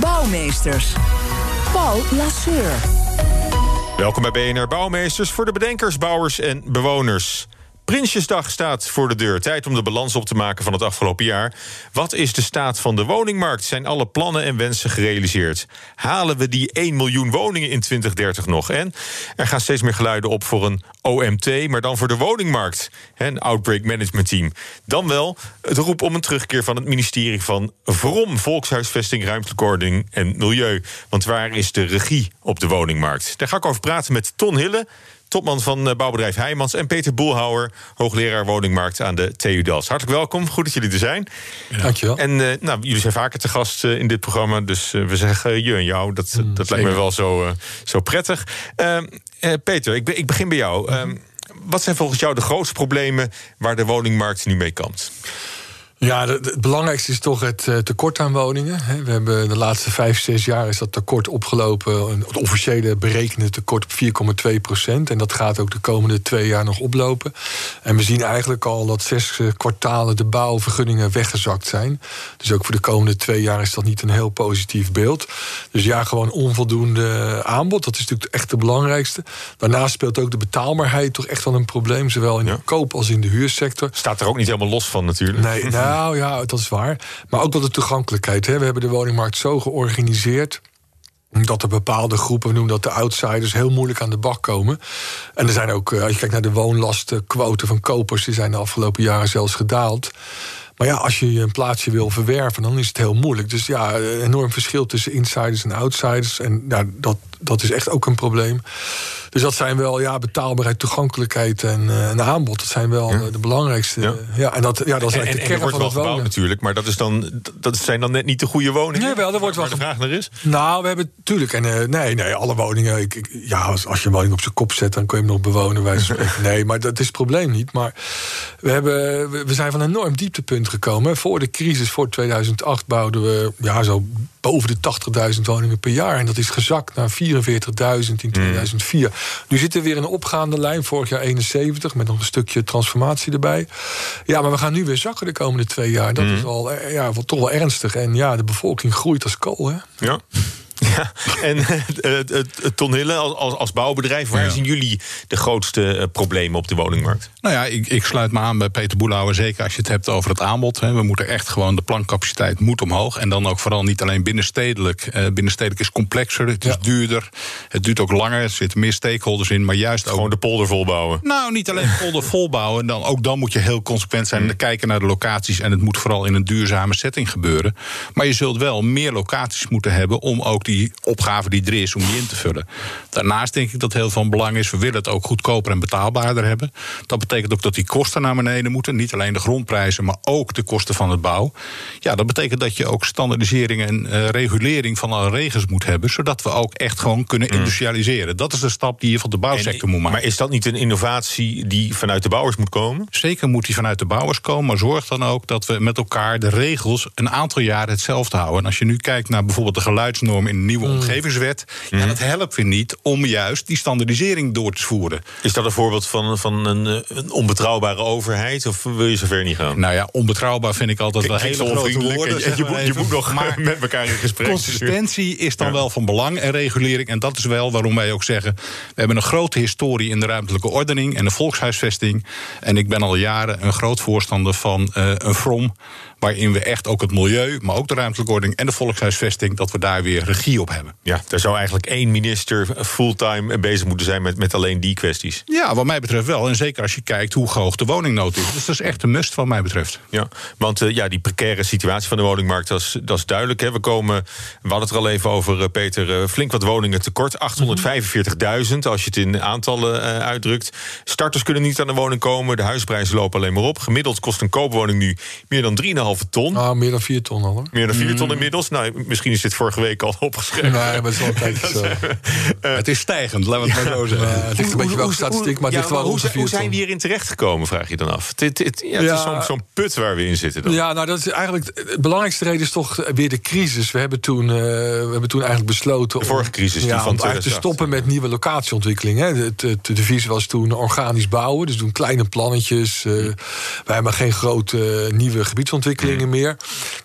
Bouwmeesters. Paul Lasseur. Welkom bij BNR Bouwmeesters voor de bedenkers, bouwers en bewoners. Prinsjesdag staat voor de deur. Tijd om de balans op te maken van het afgelopen jaar. Wat is de staat van de woningmarkt? Zijn alle plannen en wensen gerealiseerd? Halen we die 1 miljoen woningen in 2030 nog? En er gaan steeds meer geluiden op voor een OMT, maar dan voor de woningmarkt. Een Outbreak Management Team. Dan wel het roep om een terugkeer van het ministerie van VROM, Volkshuisvesting, Ruimtelijke Ordening en Milieu. Want waar is de regie op de woningmarkt? Daar ga ik over praten met Ton Hille topman van eh, bouwbedrijf Heijmans... en Peter Boelhouwer, hoogleraar woningmarkt aan de TU Delft. Hartelijk welkom, goed dat jullie er zijn. Ja. Dankjewel. En uh, nou, jullie zijn vaker te gast uh, in dit programma... dus we zeggen je en jou, dat, mm, dat lijkt me wel zo, zo prettig. Ehm, Peter, ik, ik, begin bij jou. Ehm, wat zijn volgens jou de grootste problemen... waar de woningmarkt nu mee kampt? Ja, het belangrijkste is toch het uh, tekort aan woningen. We hebben de laatste vijf, zes jaar is dat tekort opgelopen. Het officiële berekende tekort op 4,2 procent. En dat gaat ook de komende twee jaar nog oplopen. En we zien eigenlijk al dat zes uh, kwartalen de bouwvergunningen weggezakt zijn. Dus ook voor de komende twee jaar is dat niet een heel positief beeld. Dus ja, gewoon onvoldoende aanbod. Dat is natuurlijk echt het belangrijkste. Daarnaast speelt ook de betaalbaarheid toch echt wel een probleem. Zowel in de koop als in de huursector. Staat er ook niet helemaal los van natuurlijk. Nee, nee Nou ja, dat is waar. Maar ook wel de toegankelijkheid. Hè. We hebben de woningmarkt zo georganiseerd dat er bepaalde groepen, we noemen dat de outsiders, heel moeilijk aan de bak komen. En er zijn ook, eh, als je kijkt naar de woonlastenquoten van kopers, die zijn de afgelopen jaren zelfs gedaald. Maar ja, als je een plaatsje wil verwerven, dan is het heel moeilijk. Dus ja, enorm verschil tussen insiders en outsiders. En ja, dat, dat is echt ook een probleem. Dus dat zijn wel ja, betaalbaarheid, toegankelijkheid en, uh, aanbod. Dat zijn wel de belangrijkste. Ja. ja. en dat, ja, dat is en, de kern wordt van wel gebouwd natuurlijk, maar dat, is dan, dat zijn dan net niet de goede woningen. Nee, wel, er wordt waar, wel de vraag naar is. Nou, we hebben natuurlijk. En uh, nee, nee, alle woningen. Ik, ik, ja, als, als je een woning op zijn kop zet, dan kun je hem nog bewonen. Wij nee, maar dat is het probleem niet. Maar we, hebben, we zijn van een enorm dieptepunt gekomen. Voor de crisis, voor 2008, bouwden we ja, zo boven de 80.000 woningen per jaar. En dat is gezakt naar 44.000 in 2004. Nu zitten we weer in een opgaande lijn. Vorig jaar 71, met nog een stukje transformatie erbij. Ja, maar we gaan nu weer zakken de komende twee jaar. Dat is al eh, ja, toch wel ernstig. En ja, de bevolking groeit als kool. Hè? Ja. Ja, en uh, Ton als, als bouwbedrijf, waar zien jullie de grootste uh, problemen op de woningmarkt? Nou ja, ik, ik, sluit me aan bij Peter Boelhouwer, zeker als je het hebt over het aanbod. Hè. We moeten echt gewoon, de plankcapaciteit moet omhoog. En dan ook vooral niet alleen binnenstedelijk. Binnenstedelijk is complexer, het is ja. duurder, het duurt ook langer, er zitten meer stakeholders in, maar juist ook... Gewoon de polder volbouwen? Nou, niet alleen de polder volbouwen, dan, ook dan moet je heel consequent zijn... en kijken naar de locaties en het moet vooral in een duurzame setting gebeuren. Maar je zult wel meer locaties moeten hebben om ook die opgave die er is, om die in te vullen. Daarnaast denk ik dat heel veel belang is, we willen het ook goedkoper en betaalbaarder hebben. Dat betekent ook dat die kosten naar beneden moeten. Niet alleen de grondprijzen, maar ook de kosten van het bouw. Ja, dat betekent dat je ook standaardisering en uh, regulering van alle regels moet hebben, zodat we ook echt gewoon kunnen mm. industrialiseren. Dat is de stap die je van de bouwsector moet maken. Maar is dat niet een innovatie die vanuit de bouwers moet komen? Zeker moet die vanuit de bouwers komen, maar zorg dan ook dat we met elkaar de regels een aantal jaren hetzelfde houden. En als je nu kijkt naar bijvoorbeeld de geluidsnorm in nieuwe Mm. omgevingswet. Mm. Ja, dat helpt weer niet om juist die standaardisering door te voeren. Is dat een voorbeeld van, van een, eh, een onbetrouwbare overheid? Of wil je zover niet gaan? Nou ja, onbetrouwhebben vind ik altijd wel hele grote woorden. Je, je, moet, je moet nog maar met elkaar in gesprek. Consistentie is dan wel van belang en regulering. En dat is wel waarom wij ook zeggen... we hebben een grote historie in de ruimtelijke ordening... en de volkshuisvesting. En ik ben al jaren een groot voorstander van uh, een FROM waarin we echt ook het milieu, maar ook de ruimtelijke ordening en de volkshuisvesting, dat we daar weer regie op hebben. Ja, er zou eigenlijk één minister fulltime bezig moeten zijn met, met alleen die kwesties. Ja, wat mij betreft wel. En zeker als je kijkt hoe hoog de woningnood is. Dus dat is echt een must, wat mij betreft. Ja, want uh, ja, die precaire situatie van de woningmarkt, dat is, dat is duidelijk. Hè. We komen, we hadden het er al even over, uh, Peter, uh, flink wat woningen tekort. 845.000 als je het in aantallen uitdrukt. Starters kunnen niet aan de woning komen. De huisprijzen lopen alleen maar op. Gemiddeld kost een koopwoning nu meer dan 3,5 ton. Ah, meer dan 4 ton al hoor. Meer dan 4 ton inmiddels. Nou, misschien is dit vorige week al op opgeschreven. Nee, maar het is zo. het is stijgend, laten we het maar zo zeggen. Het ligt een beetje welke statistiek, maar het ja, ligt wel hoe, hoe zijn we hierin terechtgekomen, vraag je dan af? Het, het, ja, het Ja. is zo'n zo'n put waar we in zitten dan. Ja, nou dat is eigenlijk de belangrijkste reden is toch weer de crisis. We hebben toen, eh, we hebben toen eigenlijk besloten De vorige crisis, die ja, van om eigenlijk te 2008. stoppen met nieuwe locatieontwikkeling. Hè. Het, het, de visie was toen organisch bouwen, dus doen kleine plannetjes. eh, wij hebben geen grote eh, nieuwe gebiedsontwikkelingen meer.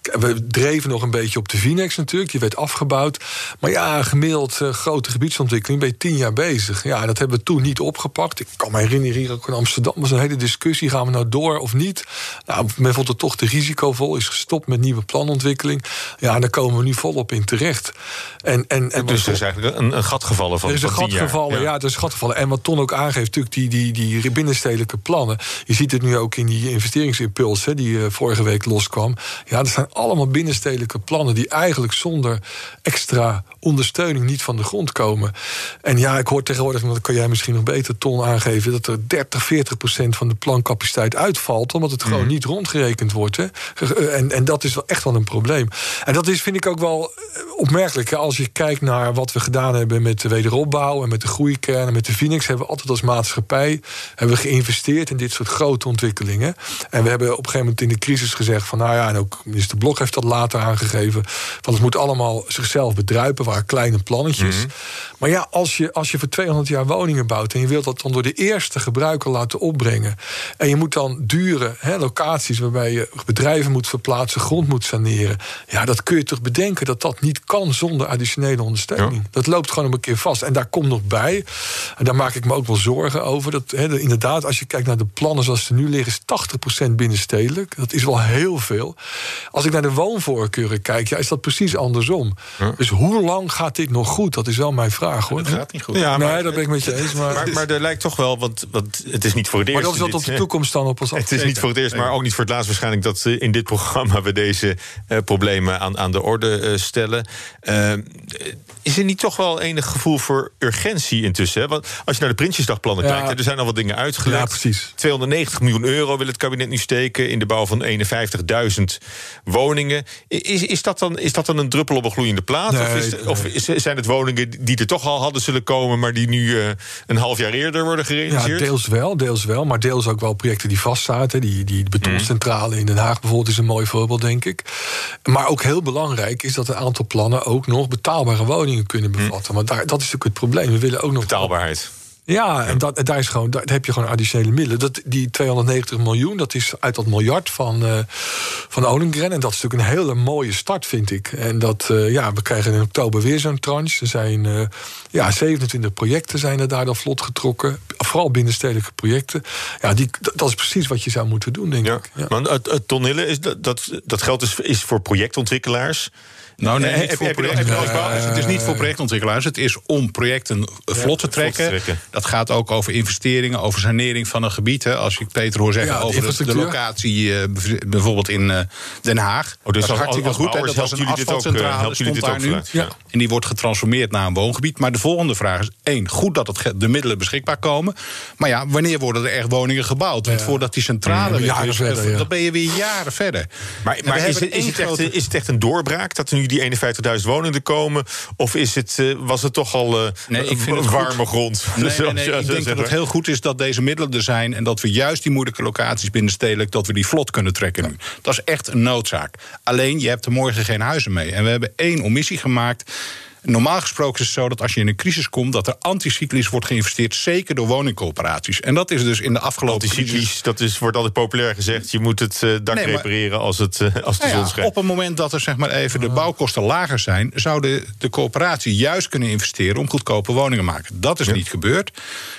We dreven nog een beetje op de Vinex natuurlijk, die werd afgebouwd. Maar ja, gemiddeld eh, grote gebiedsontwikkeling ben je tien jaar bezig. Ja, dat hebben we toen niet opgepakt. Ik kan me herinneren, hier ook in Amsterdam was een hele discussie. Gaan we nou door of niet? Nou, men vond het toch te risicovol, is gestopt met nieuwe planontwikkeling. Ja, daar komen we nu volop in terecht. En, en, en Dus er is eigenlijk een, een gat gevallen van er is een gat 10 jaar. gevallen, ja. er is een gat gevallen. En wat Ton ook aangeeft, natuurlijk die, die, die binnenstedelijke plannen. Je ziet het nu ook in die investeringsimpuls hè, die eh, vorige week loskwam. Ja, dat zijn allemaal binnenstedelijke plannen die eigenlijk zonder extra ondersteuning niet van de grond komen. En ja, ik hoor tegenwoordig, en dat kan jij misschien nog beter, Ton, aangeven, dat er 30, 40 procent van de plancapaciteit uitvalt, omdat het gewoon niet rondgerekend wordt. Hè. En, en dat is wel echt wel een probleem. En dat is, vind ik ook wel eh, opmerkelijk. Als je kijkt naar wat we gedaan hebben met de wederopbouw en met de groeikern en met de Phoenix, hebben we altijd als maatschappij hebben we geïnvesteerd in dit soort grote ontwikkelingen. En we hebben op een gegeven moment in de crisis gezegd van, nou ja, en ook minister Blok heeft dat later aangegeven, van het moet allemaal zichzelf bedruipen, waar kleine plannetjes. Maar ja, als je, als je voor 200 jaar woningen bouwt en je wilt dat dan door de eerste gebruiker laten opbrengen, en je moet dan dure hè, locaties waarbij je bedrijven moet verplaatsen, grond moet saneren, ja, dat kun je toch bedenken dat dat niet kan zonder additionele ondersteuning. Dat loopt gewoon een keer vast. En daar komt nog bij, en daar maak ik me ook wel zorgen over, dat inderdaad, als je kijkt naar de plannen zoals ze nu liggen, is 80% binnenstedelijk. Dat is wel heel veel. Als ik naar de woonvoorkeuren kijk, ja, is dat precies andersom. Dus hoe lang gaat dit nog goed? Dat is wel mijn vraag hoor. Het gaat niet goed. Ja, maar, nee, dat ben ik met je eens. Maar, maar, maar er lijkt toch wel, want, want het is niet voor het eerst. maar dat is wat op de toekomst dan op ons af. Het is niet voor het eerst, maar ook niet voor het laatst waarschijnlijk... dat eh, in dit programma we deze eh, problemen aan, aan de orde eh, stellen. Eh, is er niet toch wel enig gevoel voor urgentie intussen? Hè? Want als je naar de Prinsjesdagplannen Ja. kijkt... hè, er zijn al wat dingen Ja, uitgelegd. precies. 290 miljoen euro wil het kabinet nu steken... in de bouw van 51.000 woningen. Is, is, dat dan, is dat dan een druppel op een gloeiende plaat? Nee, of is, nee. of is- zijn het woningen die er toch al hadden zullen komen... maar die nu eh, een half jaar eerder worden Ja, gerealiseerd? deels wel, deels wel. Maar deels ook wel projecten die vastzaten. Die, die betoncentrale in Den Haag bijvoorbeeld is een mooi voorbeeld, denk ik. Maar ook heel belangrijk is dat een aantal plannen ook nog betaalbare woningen kunnen bevatten. Want daar, dat is natuurlijk het probleem. We willen ook nog Betaalbaarheid. Ja, en dat, daar, is gewoon, daar heb je gewoon additionele middelen. Dat, die 290 miljoen, dat is uit dat miljard van, eh van Olengren. En dat is natuurlijk een hele mooie start, vind ik. En dat, eh, ja, we krijgen in oktober weer zo'n tranche. Er zijn eh, ja, 27 projecten zijn er daar dan vlot getrokken. Vooral binnenstedelijke projecten. Ja, die, dat, is precies wat je zou moeten doen, denk Ja. ik. Ja. Maar het, het is dat, dat, dat geld is, is voor projectontwikkelaars. Nou, nee, Eh, voor project- bouw- het is niet voor projectontwikkelaars. Het is om projecten vlot te trekken. trekken. Dat gaat ook over investeringen, over sanering van een gebied. Hè. Als ik Peter hoor zeggen Ja, over de, locatie eh, bijvoorbeeld in eh, Den Haag. dus dat is hartstikke goed. hè. Dat was een helpt jullie dit ook, eh, asfaltcentrale, stond daar ook nu. Ja. En die wordt getransformeerd naar een woongebied. Maar de volgende vraag is: één, goed dat het de middelen beschikbaar komen. Maar ja, wanneer worden er echt woningen gebouwd? Want voordat die centrale. Jaren verder, eh, ja. dan ben je weer jaren verder. Maar, En maar we is, hebben het, is, één het echt, grote- is het echt een doorbraak dat er nu die 51.000 woningen komen? Of is het, eh, was het toch al eh, Nee, ik vind een het warme goed. grond? Nee, ik denk dat het heel goed is dat deze middelen er zijn... en dat we juist die moeilijke locaties binnenstedelijk... dat we die vlot kunnen trekken nu. Dat is echt een noodzaak. Alleen, je hebt er morgen geen huizen mee. En we hebben één omissie gemaakt... Normaal gesproken is het zo dat als je in een crisis komt... dat er anticyclisch wordt geïnvesteerd, zeker door woningcorporaties. En dat is dus in de afgelopen crisis... Anticyclisch, dat is, wordt altijd populair gezegd. Je moet het eh, dak Nee, maar- repareren als, het, eh, als de Nou zon ja, schijnt. op het moment dat er zeg maar even de bouwkosten lager zijn, zou de, de coöperatie juist kunnen investeren om goedkope woningen te maken. Dat is niet gebeurd.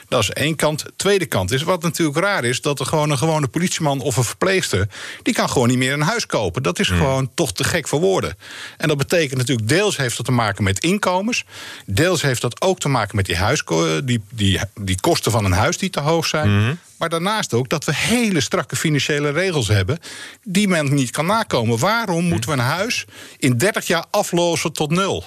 Dat is één kant. Tweede kant is, wat natuurlijk raar is, dat er gewoon een gewone politieman of een verpleegster, die kan gewoon niet meer een huis kopen. Dat is gewoon toch te gek voor woorden. En dat betekent natuurlijk, deels heeft dat te maken met inkomens, deels heeft dat ook te maken met die, huisko- die, die, die kosten van een huis die te hoog zijn. Maar daarnaast ook dat we hele strakke financiële regels hebben... die men niet kan nakomen. Waarom moeten we een huis in 30 jaar aflossen tot nul?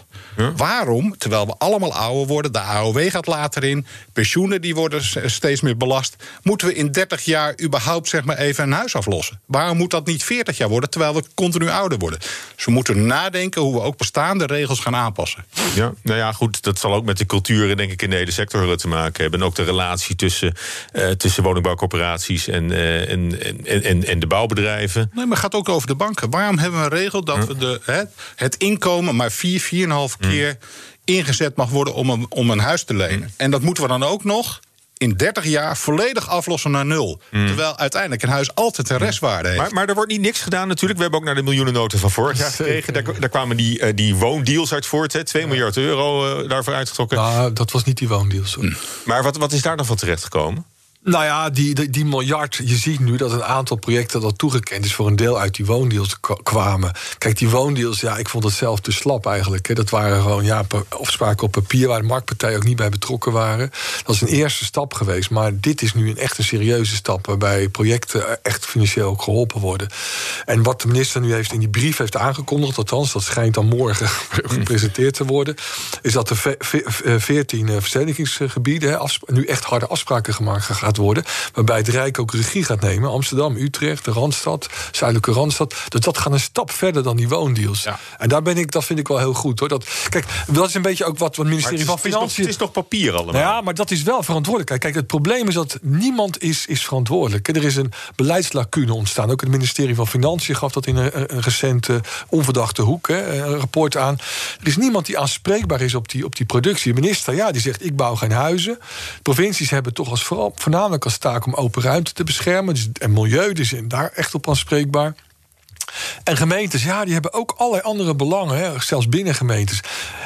Waarom, terwijl we allemaal ouder worden... de AOW gaat later in, pensioenen die worden steeds meer belast... moeten we in 30 jaar überhaupt zeg maar even een huis aflossen? Waarom moet dat niet 40 jaar worden, terwijl we continu ouder worden? Dus we moeten nadenken hoe we ook bestaande regels gaan aanpassen. Ja, nou ja, goed, dat zal ook met de culturen denk ik in de hele sector te maken hebben. En ook de relatie tussen, uh, tussen woningbouwcorporaties en, uh, en, en, en, en, de bouwbedrijven. Nee, maar het gaat ook over de banken. Waarom hebben we een regel dat we de, hè, het inkomen maar 4, 4,5 keer ingezet mag worden om een, om een huis te lenen? En dat moeten we dan ook nog in 30 jaar volledig aflossen naar nul. Terwijl uiteindelijk een huis altijd een restwaarde heeft. Maar, maar er wordt niet niks gedaan natuurlijk. We hebben ook naar de miljoenennoten van vorig jaar gekregen. Daar, daar kwamen die, uh, die woondeals uit voort. Hè. 2 miljard euro uh, daarvoor uitgetrokken. Nou, dat was niet die woondeals. Hoor. Maar wat, wat is daar dan van terechtgekomen? Nou ja, die, die, die, miljard. Je ziet nu dat een aantal projecten dat toegekend is voor een deel uit die woondeals kwamen. Kijk, die woondeals, ja, ik vond het zelf te slap eigenlijk. Hè. Dat waren gewoon ja, afspraken op papier waar de marktpartijen ook niet bij betrokken waren. Dat is een eerste stap geweest. Maar dit is nu een echt een serieuze stap waarbij projecten echt financieel geholpen worden. En wat de minister nu heeft in die brief heeft aangekondigd, althans, dat schijnt dan morgen gepresenteerd te worden, is dat er veertien verstedelijkingsgebieden nu echt harde afspraken gemaakt gaan worden. Waarbij het Rijk ook regie gaat nemen. Amsterdam, Utrecht, de Randstad, Zuidelijke Randstad. Dus dat gaat een stap verder dan die woondeals. Ja. En daar ben ik, dat vind ik wel heel goed hoor. Dat, kijk, dat is een beetje ook wat het ministerie is, van Financiën. Het is toch papier allemaal? Ja, maar dat is wel verantwoordelijkheid. Kijk, het probleem is dat niemand is, is verantwoordelijk. Er is een beleidslacune ontstaan. Ook het ministerie van Financiën gaf dat in een, een recente onverdachte hoek hè, een rapport aan. Er is niemand die aanspreekbaar is op die, op die productie. De minister, ja, die zegt: ik bouw geen huizen. Provincies hebben toch als vooral, voornamelijk als taak om open ruimte te beschermen. Dus, en milieu, zijn daar echt op aanspreekbaar. En gemeentes, ja, die hebben ook allerlei andere belangen, hè, zelfs binnen gemeentes.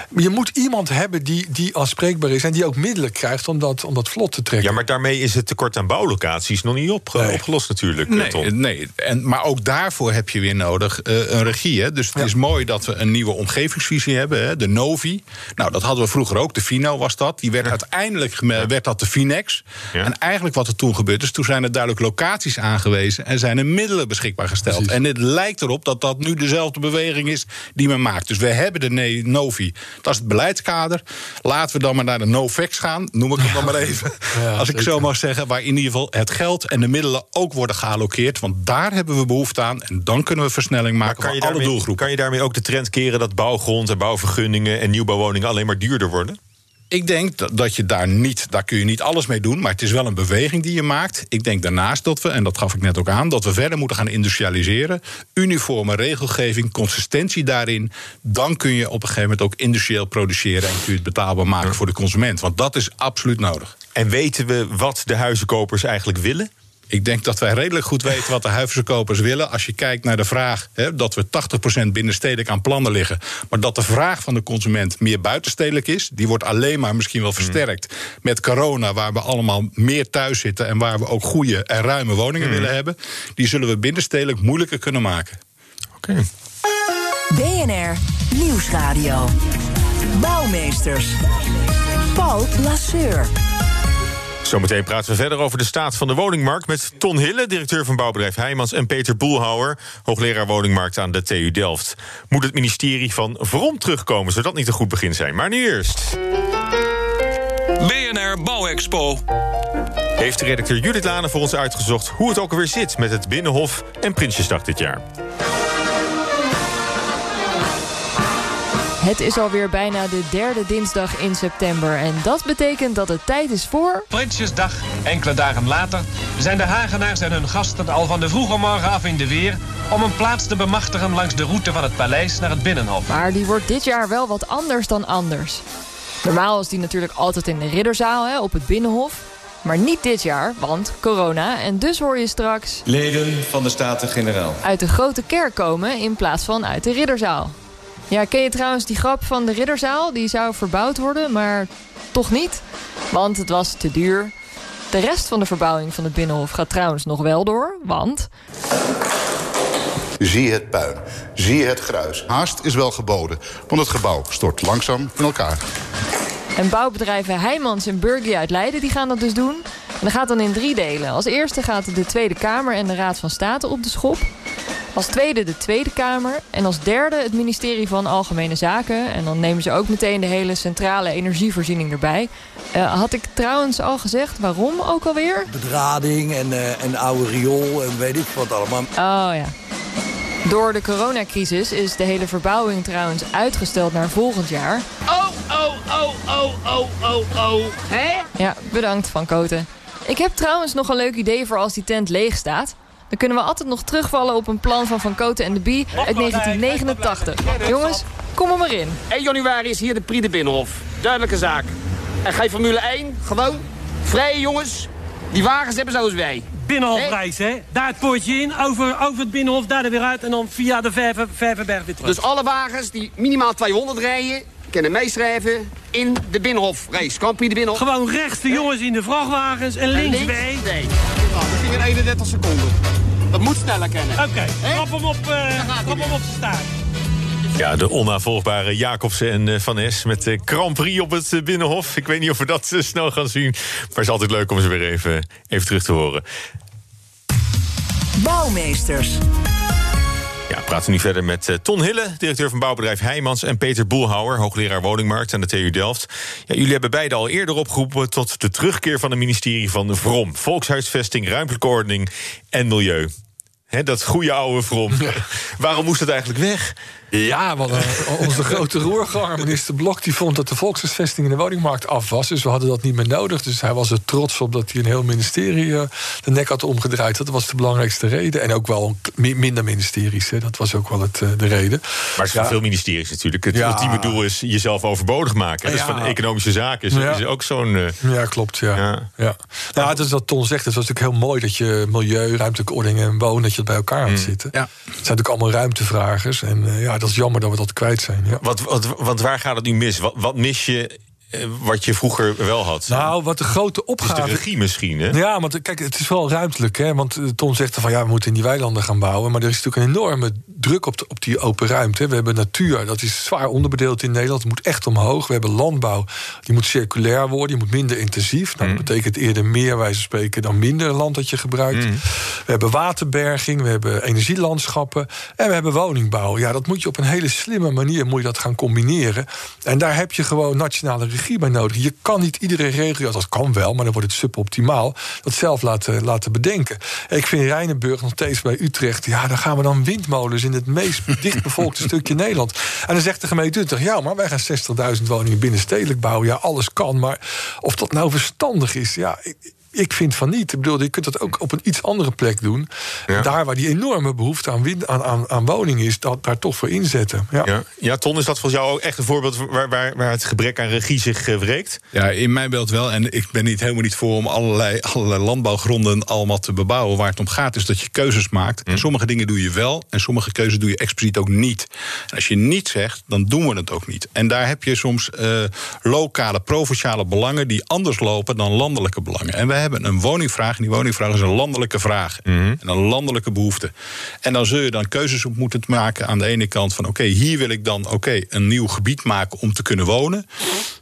Maar je moet iemand hebben die, die aanspreekbaar is en die ook middelen krijgt om dat, om dat vlot te trekken. Ja, maar daarmee is het tekort aan bouwlocaties nog niet op, opgelost, natuurlijk. Nee, nee. En, maar ook daarvoor heb je weer nodig uh, een regie. Hè. Dus het is mooi dat we een nieuwe omgevingsvisie hebben, hè, de Novi. Nou, dat hadden we vroeger ook. De Fino was dat. Die werd uiteindelijk werd dat de Finex. En eigenlijk wat er toen gebeurd is, toen zijn er duidelijk locaties aangewezen en zijn er middelen beschikbaar gesteld. Precies. En het lijkt erop dat dat nu dezelfde beweging is die men maakt. Dus we hebben de Novi, dat is het beleidskader. Laten we dan maar naar de Novex gaan, noem ik het dan maar even. Ja, als ik zo mag zeggen, waar in ieder geval het geld en de middelen ook worden gealloceerd. Want daar hebben we behoefte aan. En dan kunnen we versnelling maken voor alle doelgroepen. Kan je daarmee ook de trend keren dat bouwgrond en bouwvergunningen en nieuwbouwwoningen alleen maar duurder worden? Ik denk dat je daar niet, daar kun je niet alles mee doen, maar het is wel een beweging die je maakt. Ik denk daarnaast dat we, en dat gaf ik net ook aan, dat we verder moeten gaan industrialiseren. Uniforme regelgeving, consistentie daarin. Dan kun je op een gegeven moment ook industrieel produceren en kun je het betaalbaar maken voor de consument. Want dat is absoluut nodig. En weten we wat de huizenkopers eigenlijk willen? Ik denk dat wij redelijk goed weten wat de huisverkopers willen. Als je kijkt naar de vraag hè, dat we 80% binnenstedelijk aan plannen liggen. Maar dat de vraag van de consument meer buitenstedelijk is. Die wordt alleen maar misschien wel versterkt met corona. Waar we allemaal meer thuis zitten. En waar we ook goede en ruime woningen mm. willen hebben. Die zullen we binnenstedelijk moeilijker kunnen maken. Oké. Okay. BNR Nieuwsradio. Bouwmeesters. Paul Lasseur. Zometeen praten we verder over de staat van de woningmarkt met Ton Hille, directeur van bouwbedrijf Heijmans, en Peter Boelhouwer, hoogleraar woningmarkt aan de TU Delft. Moet het ministerie van Vrom terugkomen? Zou dat niet een goed begin zijn? Maar nu eerst. BNR Bouwexpo. Heeft de redacteur Judith Lane voor ons uitgezocht hoe het ook alweer zit met het Binnenhof en Prinsjesdag dit jaar. Het is alweer bijna de derde dinsdag in september. En dat betekent dat het tijd is voor... Prinsjesdag. Enkele dagen later zijn de Hagenaars en hun gasten al van de vroege morgen af in de weer... om een plaats te bemachtigen langs de route van het paleis naar het Binnenhof. Maar die wordt dit jaar wel wat anders dan anders. Normaal is die natuurlijk altijd in de Ridderzaal, hè, op het Binnenhof. Maar niet dit jaar, want corona. En dus hoor je straks... Leden van de Staten-Generaal. ...uit de Grote Kerk komen in plaats van uit de Ridderzaal. Ja, ken je trouwens die grap van de Ridderzaal? Die zou verbouwd worden, maar toch niet. Want het was te duur. De rest van de verbouwing van het Binnenhof gaat trouwens nog wel door, want... Zie het puin. Zie het gruis. Haast is wel geboden, want het gebouw stort langzaam in elkaar. En bouwbedrijven Heijmans en Burgie uit Leiden die gaan dat dus doen. En dat gaat dan in drie delen. Als eerste gaat de Tweede Kamer en de Raad van State op de schop. Als tweede de Tweede Kamer. En als derde het ministerie van Algemene Zaken. En dan nemen ze ook meteen de hele centrale energievoorziening erbij. Uh, had ik trouwens al gezegd waarom ook alweer? Bedrading en, uh, en oude riool en weet ik wat allemaal. Oh ja. Door de coronacrisis is de hele verbouwing trouwens uitgesteld naar volgend jaar. Oh, oh, oh, oh, oh, oh, oh. Hè? Ja, bedankt Van Koten. Ik heb trouwens nog een leuk idee voor als die tent leeg staat. Dan kunnen we altijd nog terugvallen op een plan van Van Koten en de Bie uit 1989. Jongens, kom er maar in. 1 januari is hier de Prix de Binnenhof. Duidelijke zaak. En geen Formule 1, gewoon. Vrije jongens. Die wagens hebben zoals wij. Binnenhofreis, hè? Daar het poortje in, over, over het Binnenhof, daar er weer uit... en dan via de Vervenberg weer terug. Dus alle wagens die minimaal 200 rijden... kunnen meeschrijven in de Binnenhofrace. Kampie de Binnenhof. Gewoon rechts de jongens in de vrachtwagens en links, links wij. Nee. Nou, dat ging in 31 seconden. Dat moet sneller kennen. Oké, okay. trap hem op, uh, trap hem op staan. Ja, de onnavolgbare Jacobsen en uh, Van Es met de Grand Prix op het Binnenhof. Ik weet niet of we dat snel gaan zien. Maar het is altijd leuk om ze weer even, even terug te horen. Bouwmeesters. Praten nu verder met uh, Ton Hille, directeur van bouwbedrijf Heijmans... en Peter Boelhouwer, hoogleraar woningmarkt aan de TU Delft. Ja, jullie hebben beide al eerder opgeroepen tot de terugkeer van het ministerie van de VROM. Volkshuisvesting, ruimtelijke ordening en milieu. He, dat goede oude Vrom. Waarom moest het eigenlijk weg? Ja, want uh, onze grote roerganger, minister Blok... die vond dat de volkshuisvesting in de woningmarkt af was. Dus we hadden dat niet meer nodig. Dus hij was er trots op dat hij een heel ministerie uh, de nek had omgedraaid. Dat was de belangrijkste reden. En ook wel minder ministeries. Hè. Dat was ook wel het, uh, de reden. Maar het ja. veel ministeries natuurlijk. Het ja. ultieme doel is jezelf overbodig maken. Dus van economische zaken is, is ook zo'n... Ja, klopt. Ja. Ja. Ja. Nou, het is wat Ton zegt. Het was natuurlijk heel mooi dat je milieu, ruimtelijke ordening en wonen... dat bij elkaar aan zitten. Ja. Het zijn natuurlijk allemaal ruimtevragers. En ja, dat is jammer dat we dat kwijt zijn. Ja. Wat, wat, want waar gaat het nu mis? Wat, wat mis je eh, wat je vroeger wel had. Nou, wat de grote opgave... Is de regie misschien, hè? Ja, want kijk, het is wel ruimtelijk, hè? Want eh, Tom zegt van, ja, we moeten in die weilanden gaan bouwen... maar er is natuurlijk een enorme druk op, de, op die open ruimte. We hebben natuur, dat is zwaar onderbedeeld in Nederland. Het moet echt omhoog. We hebben landbouw, die moet circulair worden... die moet minder intensief. Nou, dat mm. betekent eerder meer, wij spreken, dan minder land dat je gebruikt. Mm. We hebben waterberging, we hebben energielandschappen... en we hebben woningbouw. Ja, dat moet je op een hele slimme manier moet je dat gaan combineren. En daar heb je gewoon nationale regie bij nodig. Je kan niet iedere regio, dat kan wel, maar dan wordt het suboptimaal, dat zelf laten, laten bedenken. Ik vind Rijnenburg nog steeds bij Utrecht, ja, dan gaan we dan windmolens in het meest dichtbevolkte stukje Nederland. En dan zegt de gemeente Utrecht, ja, maar wij gaan 60.000 woningen binnenstedelijk bouwen. Ja, alles kan, maar of dat nou verstandig is, ja, ik vind van niet. Ik bedoel, je kunt dat ook op een iets andere plek doen. Daar waar die enorme behoefte aan, wind, aan, aan, aan woning is, dat, daar toch voor inzetten. Ja. Ja. ja, Ton, is dat volgens jou ook echt een voorbeeld waar, waar, waar het gebrek aan regie zich uh, wreekt? Ja, in mijn beeld wel. En ik ben niet helemaal niet voor om allerlei, allerlei landbouwgronden allemaal te bebouwen. Waar het om gaat is dat je keuzes maakt. En hm. sommige dingen doe je wel en sommige keuzes doe je expliciet ook niet. En als je niet zegt, dan doen we het ook niet. En daar heb je soms uh, lokale, provinciale belangen die anders lopen dan landelijke belangen. En we hebben een woningvraag. En die woningvraag is een landelijke vraag. Mhm. En een landelijke behoefte. En dan zul je dan keuzes op moeten maken. Aan de ene kant van oké, hier wil ik dan oké een nieuw gebied maken om te kunnen wonen.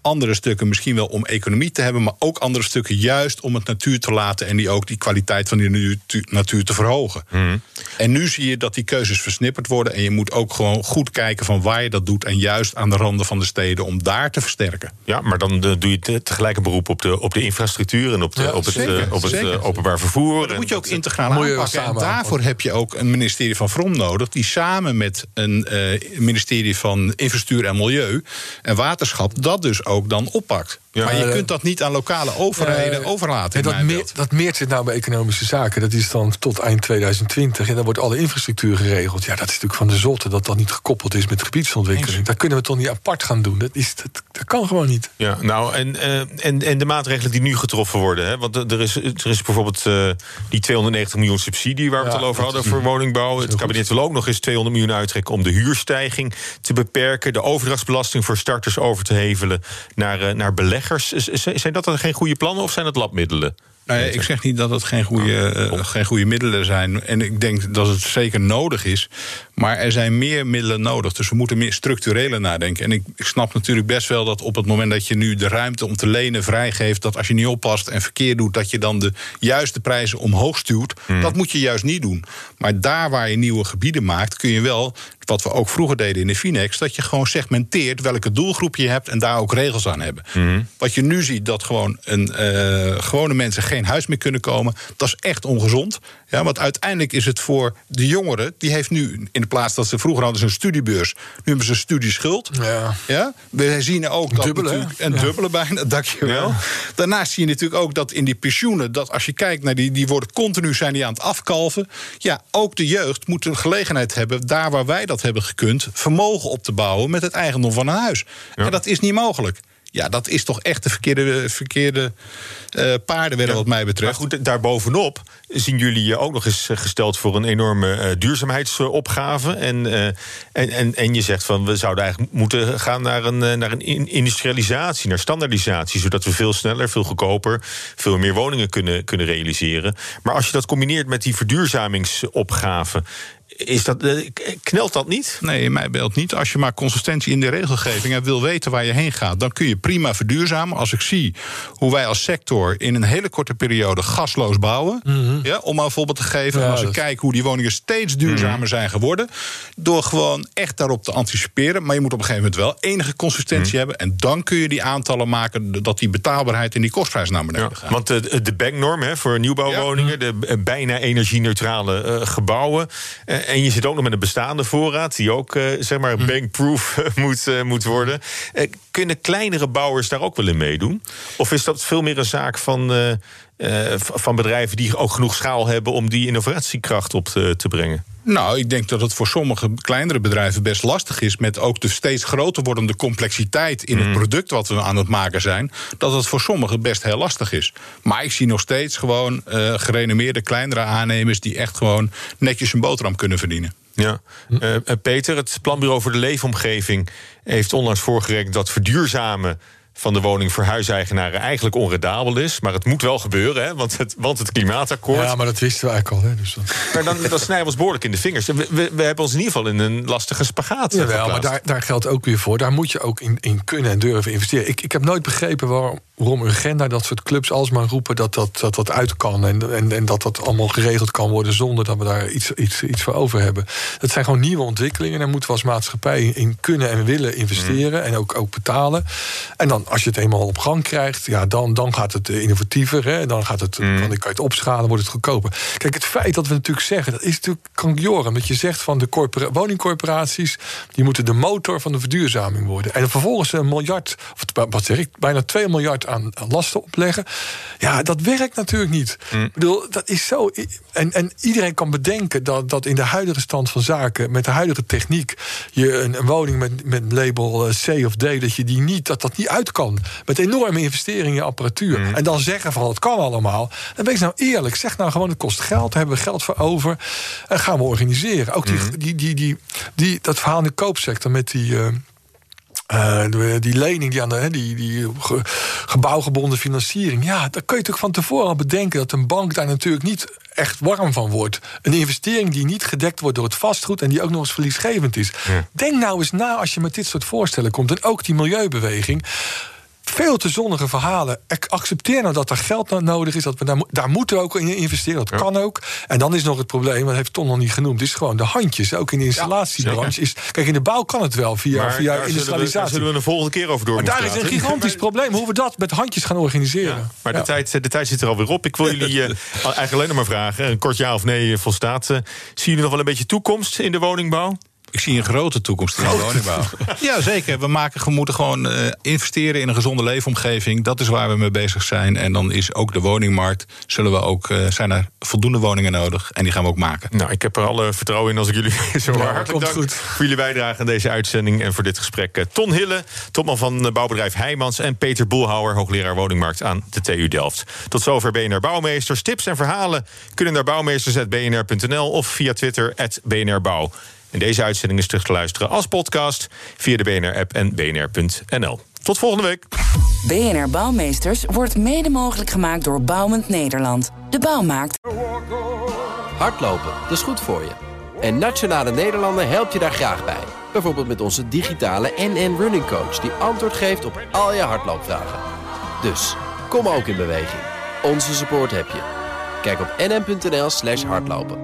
Andere stukken misschien wel om economie te hebben. Maar ook andere stukken juist om het natuur te laten. En die ook die kwaliteit van die natuur te verhogen. Mhm. En nu zie je dat die keuzes versnipperd worden. En je moet ook gewoon goed kijken van waar je dat doet. En juist aan de randen van de steden om daar te versterken. Ja, maar dan eh, doe je tegelijk een beroep op de, op de infrastructuur en op, de, op het eh, op het eh, openbaar vervoer. Maar dat moet je ook integraal aanpakken. En daarvoor heb je ook een ministerie van Vrom nodig... die samen met een uh, ministerie van Infrastructuur en Milieu en Waterschap... dat dus ook dan oppakt. Ja, maar je kunt dat niet aan lokale overheden uh, overlaten. dat, meer, dat meert zit nou bij economische zaken. Dat is dan tot eind 2020. En dan wordt alle infrastructuur geregeld. Ja, dat is natuurlijk van de zotte dat dat niet gekoppeld is met gebiedsontwikkeling. Dat kunnen we toch niet apart gaan doen. Dat, is, dat, dat kan gewoon niet. Ja, nou, en, uh, en, en de maatregelen die nu getroffen worden. Hè? Want er is, er is bijvoorbeeld uh, die 290 miljoen subsidie waar we het al over hadden voor woningbouw. Het kabinet wil ook nog eens 200 miljoen uittrekken om de huurstijging te beperken. De overdrachtsbelasting voor starters over te hevelen naar, naar Zijn dat dan geen goede plannen of zijn het labmiddelen? Nou ja, ik zeg niet dat het geen goede, eh, geen goede middelen zijn. En ik denk dat het zeker nodig is. Maar er zijn meer middelen nodig. Dus we moeten meer structureler nadenken. En ik, ik snap natuurlijk best wel dat op het moment dat je nu de ruimte om te lenen vrijgeeft. dat als je niet oppast en verkeer doet. dat je dan de juiste prijzen omhoog stuurt. Dat moet je juist niet doen. Maar daar waar je nieuwe gebieden maakt, kun je wel wat we ook vroeger deden in de Finex, dat je gewoon segmenteert welke doelgroep je hebt en daar ook regels aan hebben. Wat je nu ziet, dat gewoon een, eh, gewone mensen geen huis meer kunnen komen, dat is echt ongezond. Ja, want uiteindelijk is het voor de jongeren, die heeft nu in de plaats dat ze vroeger hadden ze een studiebeurs, nu hebben ze een studieschuld. Ja. Ja? We zien ook dat Dubbele, een Ja. dubbele bijna, dankjewel. Daarnaast zie je natuurlijk ook dat in die pensioenen, dat als je kijkt naar die, die worden continu zijn die aan het afkalven. Ja, ook de jeugd moet een gelegenheid hebben, daar waar wij dat hebben gekund, vermogen op te bouwen met het eigendom van een huis. En dat is niet mogelijk. Ja, dat is toch echt de verkeerde, verkeerde eh paardenwedden wat mij betreft. Maar goed, daarbovenop zien jullie je ook nog eens eh, gesteld voor een enorme eh, duurzaamheidsopgave. En, en, en, en je zegt van we zouden eigenlijk moeten gaan naar een, naar een in- industrialisatie, naar standaardisatie, zodat we veel sneller, veel goedkoper, veel meer woningen kunnen, kunnen realiseren. Maar als je dat combineert met die verduurzamingsopgave. Is dat, eh, knelt dat niet? Nee, in mijn beeld niet. Als je maar consistentie in de regelgeving en wil weten waar je heen gaat, dan kun je prima verduurzamen. Als ik zie hoe wij als sector in een hele korte periode gasloos bouwen, ja, om maar een voorbeeld te geven. en als ik dat- kijk hoe die woningen steeds duurzamer zijn geworden, door gewoon echt daarop te anticiperen. Maar je moet op een gegeven moment wel enige consistentie hebben. En dan kun je die aantallen maken dat die betaalbaarheid en die kostprijs naar beneden gaat. Want de, de banknorm hè, voor nieuwbouwwoningen, de eh, bijna energie-neutrale eh, gebouwen. Eh, en je zit ook nog met een bestaande voorraad, die ook eh, zeg maar bankproof eh, moet, eh, moet worden. Eh, kunnen kleinere bouwers daar ook wel in meedoen? Of is dat veel meer een zaak van, van bedrijven die ook genoeg schaal hebben om die innovatiekracht op te, te brengen? Nou, ik denk dat het voor sommige kleinere bedrijven best lastig is. met ook de steeds groter wordende complexiteit in het product wat we aan het maken zijn. dat het voor sommigen best heel lastig is. Maar ik zie nog steeds gewoon eh gerenommeerde kleinere aannemers. die echt gewoon netjes een boterham kunnen verdienen. Ja. Eh, eh, Peter, het Planbureau voor de Leefomgeving heeft onlangs voorgerekend dat verduurzamen van de woning voor huiseigenaren eigenlijk onredabel is. Maar het moet wel gebeuren, hè, want, het, want het klimaatakkoord. Ja, maar dat wisten we eigenlijk al. Hè, dus dat... Maar dan, dan snijden we ons behoorlijk in de vingers. We, we, we hebben ons in ieder geval in een lastige spagaat eh, Jawel, maar daar, daar geldt ook weer voor. Daar moet je ook in, in kunnen en durven investeren. Ik, ik heb nooit begrepen waarom, waarom Urgenda, dat soort clubs, alsmaar roepen dat dat, dat, dat uit kan. En, en, en dat dat allemaal geregeld kan worden zonder dat we daar iets, iets, iets voor over hebben. Dat zijn gewoon nieuwe ontwikkelingen. Daar moeten we als maatschappij in kunnen en willen investeren. En ook, ook betalen. En dan, als je het eenmaal op gang krijgt, ja, dan, dan gaat het eh, innovatiever. Hè, dan, gaat het, dan kan je het opschalen, wordt het goedkoper. Kijk, het feit dat we natuurlijk zeggen, dat is natuurlijk kankjoren. Dat je zegt van de corpora- woningcorporaties, die moeten de motor van de verduurzaming worden. En vervolgens een miljard, of wat zeg ik, bijna 2 miljard aan, lasten opleggen. Ja, dat werkt natuurlijk niet. Ik bedoel, dat is zo. En, en iedereen kan bedenken dat, dat in de huidige stand van zaken, met de huidige techniek, je een, een woning met, met label eh, C of D, dat je die niet, dat dat niet uit kan. Met enorme investeringen in apparatuur. En dan zeggen van het kan allemaal. Dan wees nou eerlijk. Zeg nou gewoon, het kost geld. Daar hebben we geld voor over. En gaan we organiseren. Ook die, die, die, die, die, dat verhaal in de koopsector met die. eh, eh, de- die lening, die, aan de, die, die ge- gebouwgebonden financiering. Ja, daar kun je natuurlijk van tevoren al bedenken dat een bank daar natuurlijk niet echt warm van wordt. Een investering die niet gedekt wordt door het vastgoed en die ook nog eens verliesgevend is. Denk nou eens na als je met dit soort voorstellen komt. En ook die milieubeweging. Veel te zonnige verhalen. Ik accepteer nou dat er geld no- nodig is. Dat we daar, daar moeten we ook in investeren. Dat kan ook. En dan is nog het probleem, dat heeft Ton nog niet genoemd, is gewoon de handjes. Ook in de installatiebranche. Is, kijk, in de bouw kan het wel via, Maar via daar zullen we- industrialisatie. daar zullen we een volgende keer over door Maar daar is een gigantisch probleem hoe we dat met handjes gaan organiseren. Maar de, tijd, de tijd zit er alweer op. Ik wil jullie eh, eigenlijk alleen nog maar vragen. Een kort ja of nee eh, volstaat. eh, zien jullie nog wel een beetje toekomst in de woningbouw? Ik zie een grote toekomst in de woningbouw. Ja, zeker. We, maken, we moeten gewoon eh, investeren in een gezonde leefomgeving. Dat is waar we mee bezig zijn. En dan is ook de woningmarkt. Zullen we ook, eh, zijn er voldoende woningen nodig? En die gaan we ook maken. Nou, ik heb er alle vertrouwen in als ik jullie zo Ja, hartelijk komt dank goed. voor jullie bijdrage aan deze uitzending en voor dit gesprek. Eh, Ton Hille, topman van bouwbedrijf Heijmans en Peter Boelhouwer, hoogleraar woningmarkt aan de TU Delft. Tot zover BNR Bouwmeesters. Tips en verhalen kunnen naar bouwmeesters.bnr.nl of via Twitter BNR Bouw. En deze uitzending is terug te luisteren als podcast via de BNR-app en bnr.nl. Tot volgende week. BNR Bouwmeesters wordt mede mogelijk gemaakt door Bouwend Nederland. De bouw maakt. Hardlopen, dat is goed voor je. En Nationale Nederlanden helpt je daar graag bij. Bijvoorbeeld met onze digitale NN Running Coach... die antwoord geeft op al je hardloopvragen. Dus, kom ook in beweging. Onze support heb je. Kijk op nn.nl slash hardlopen.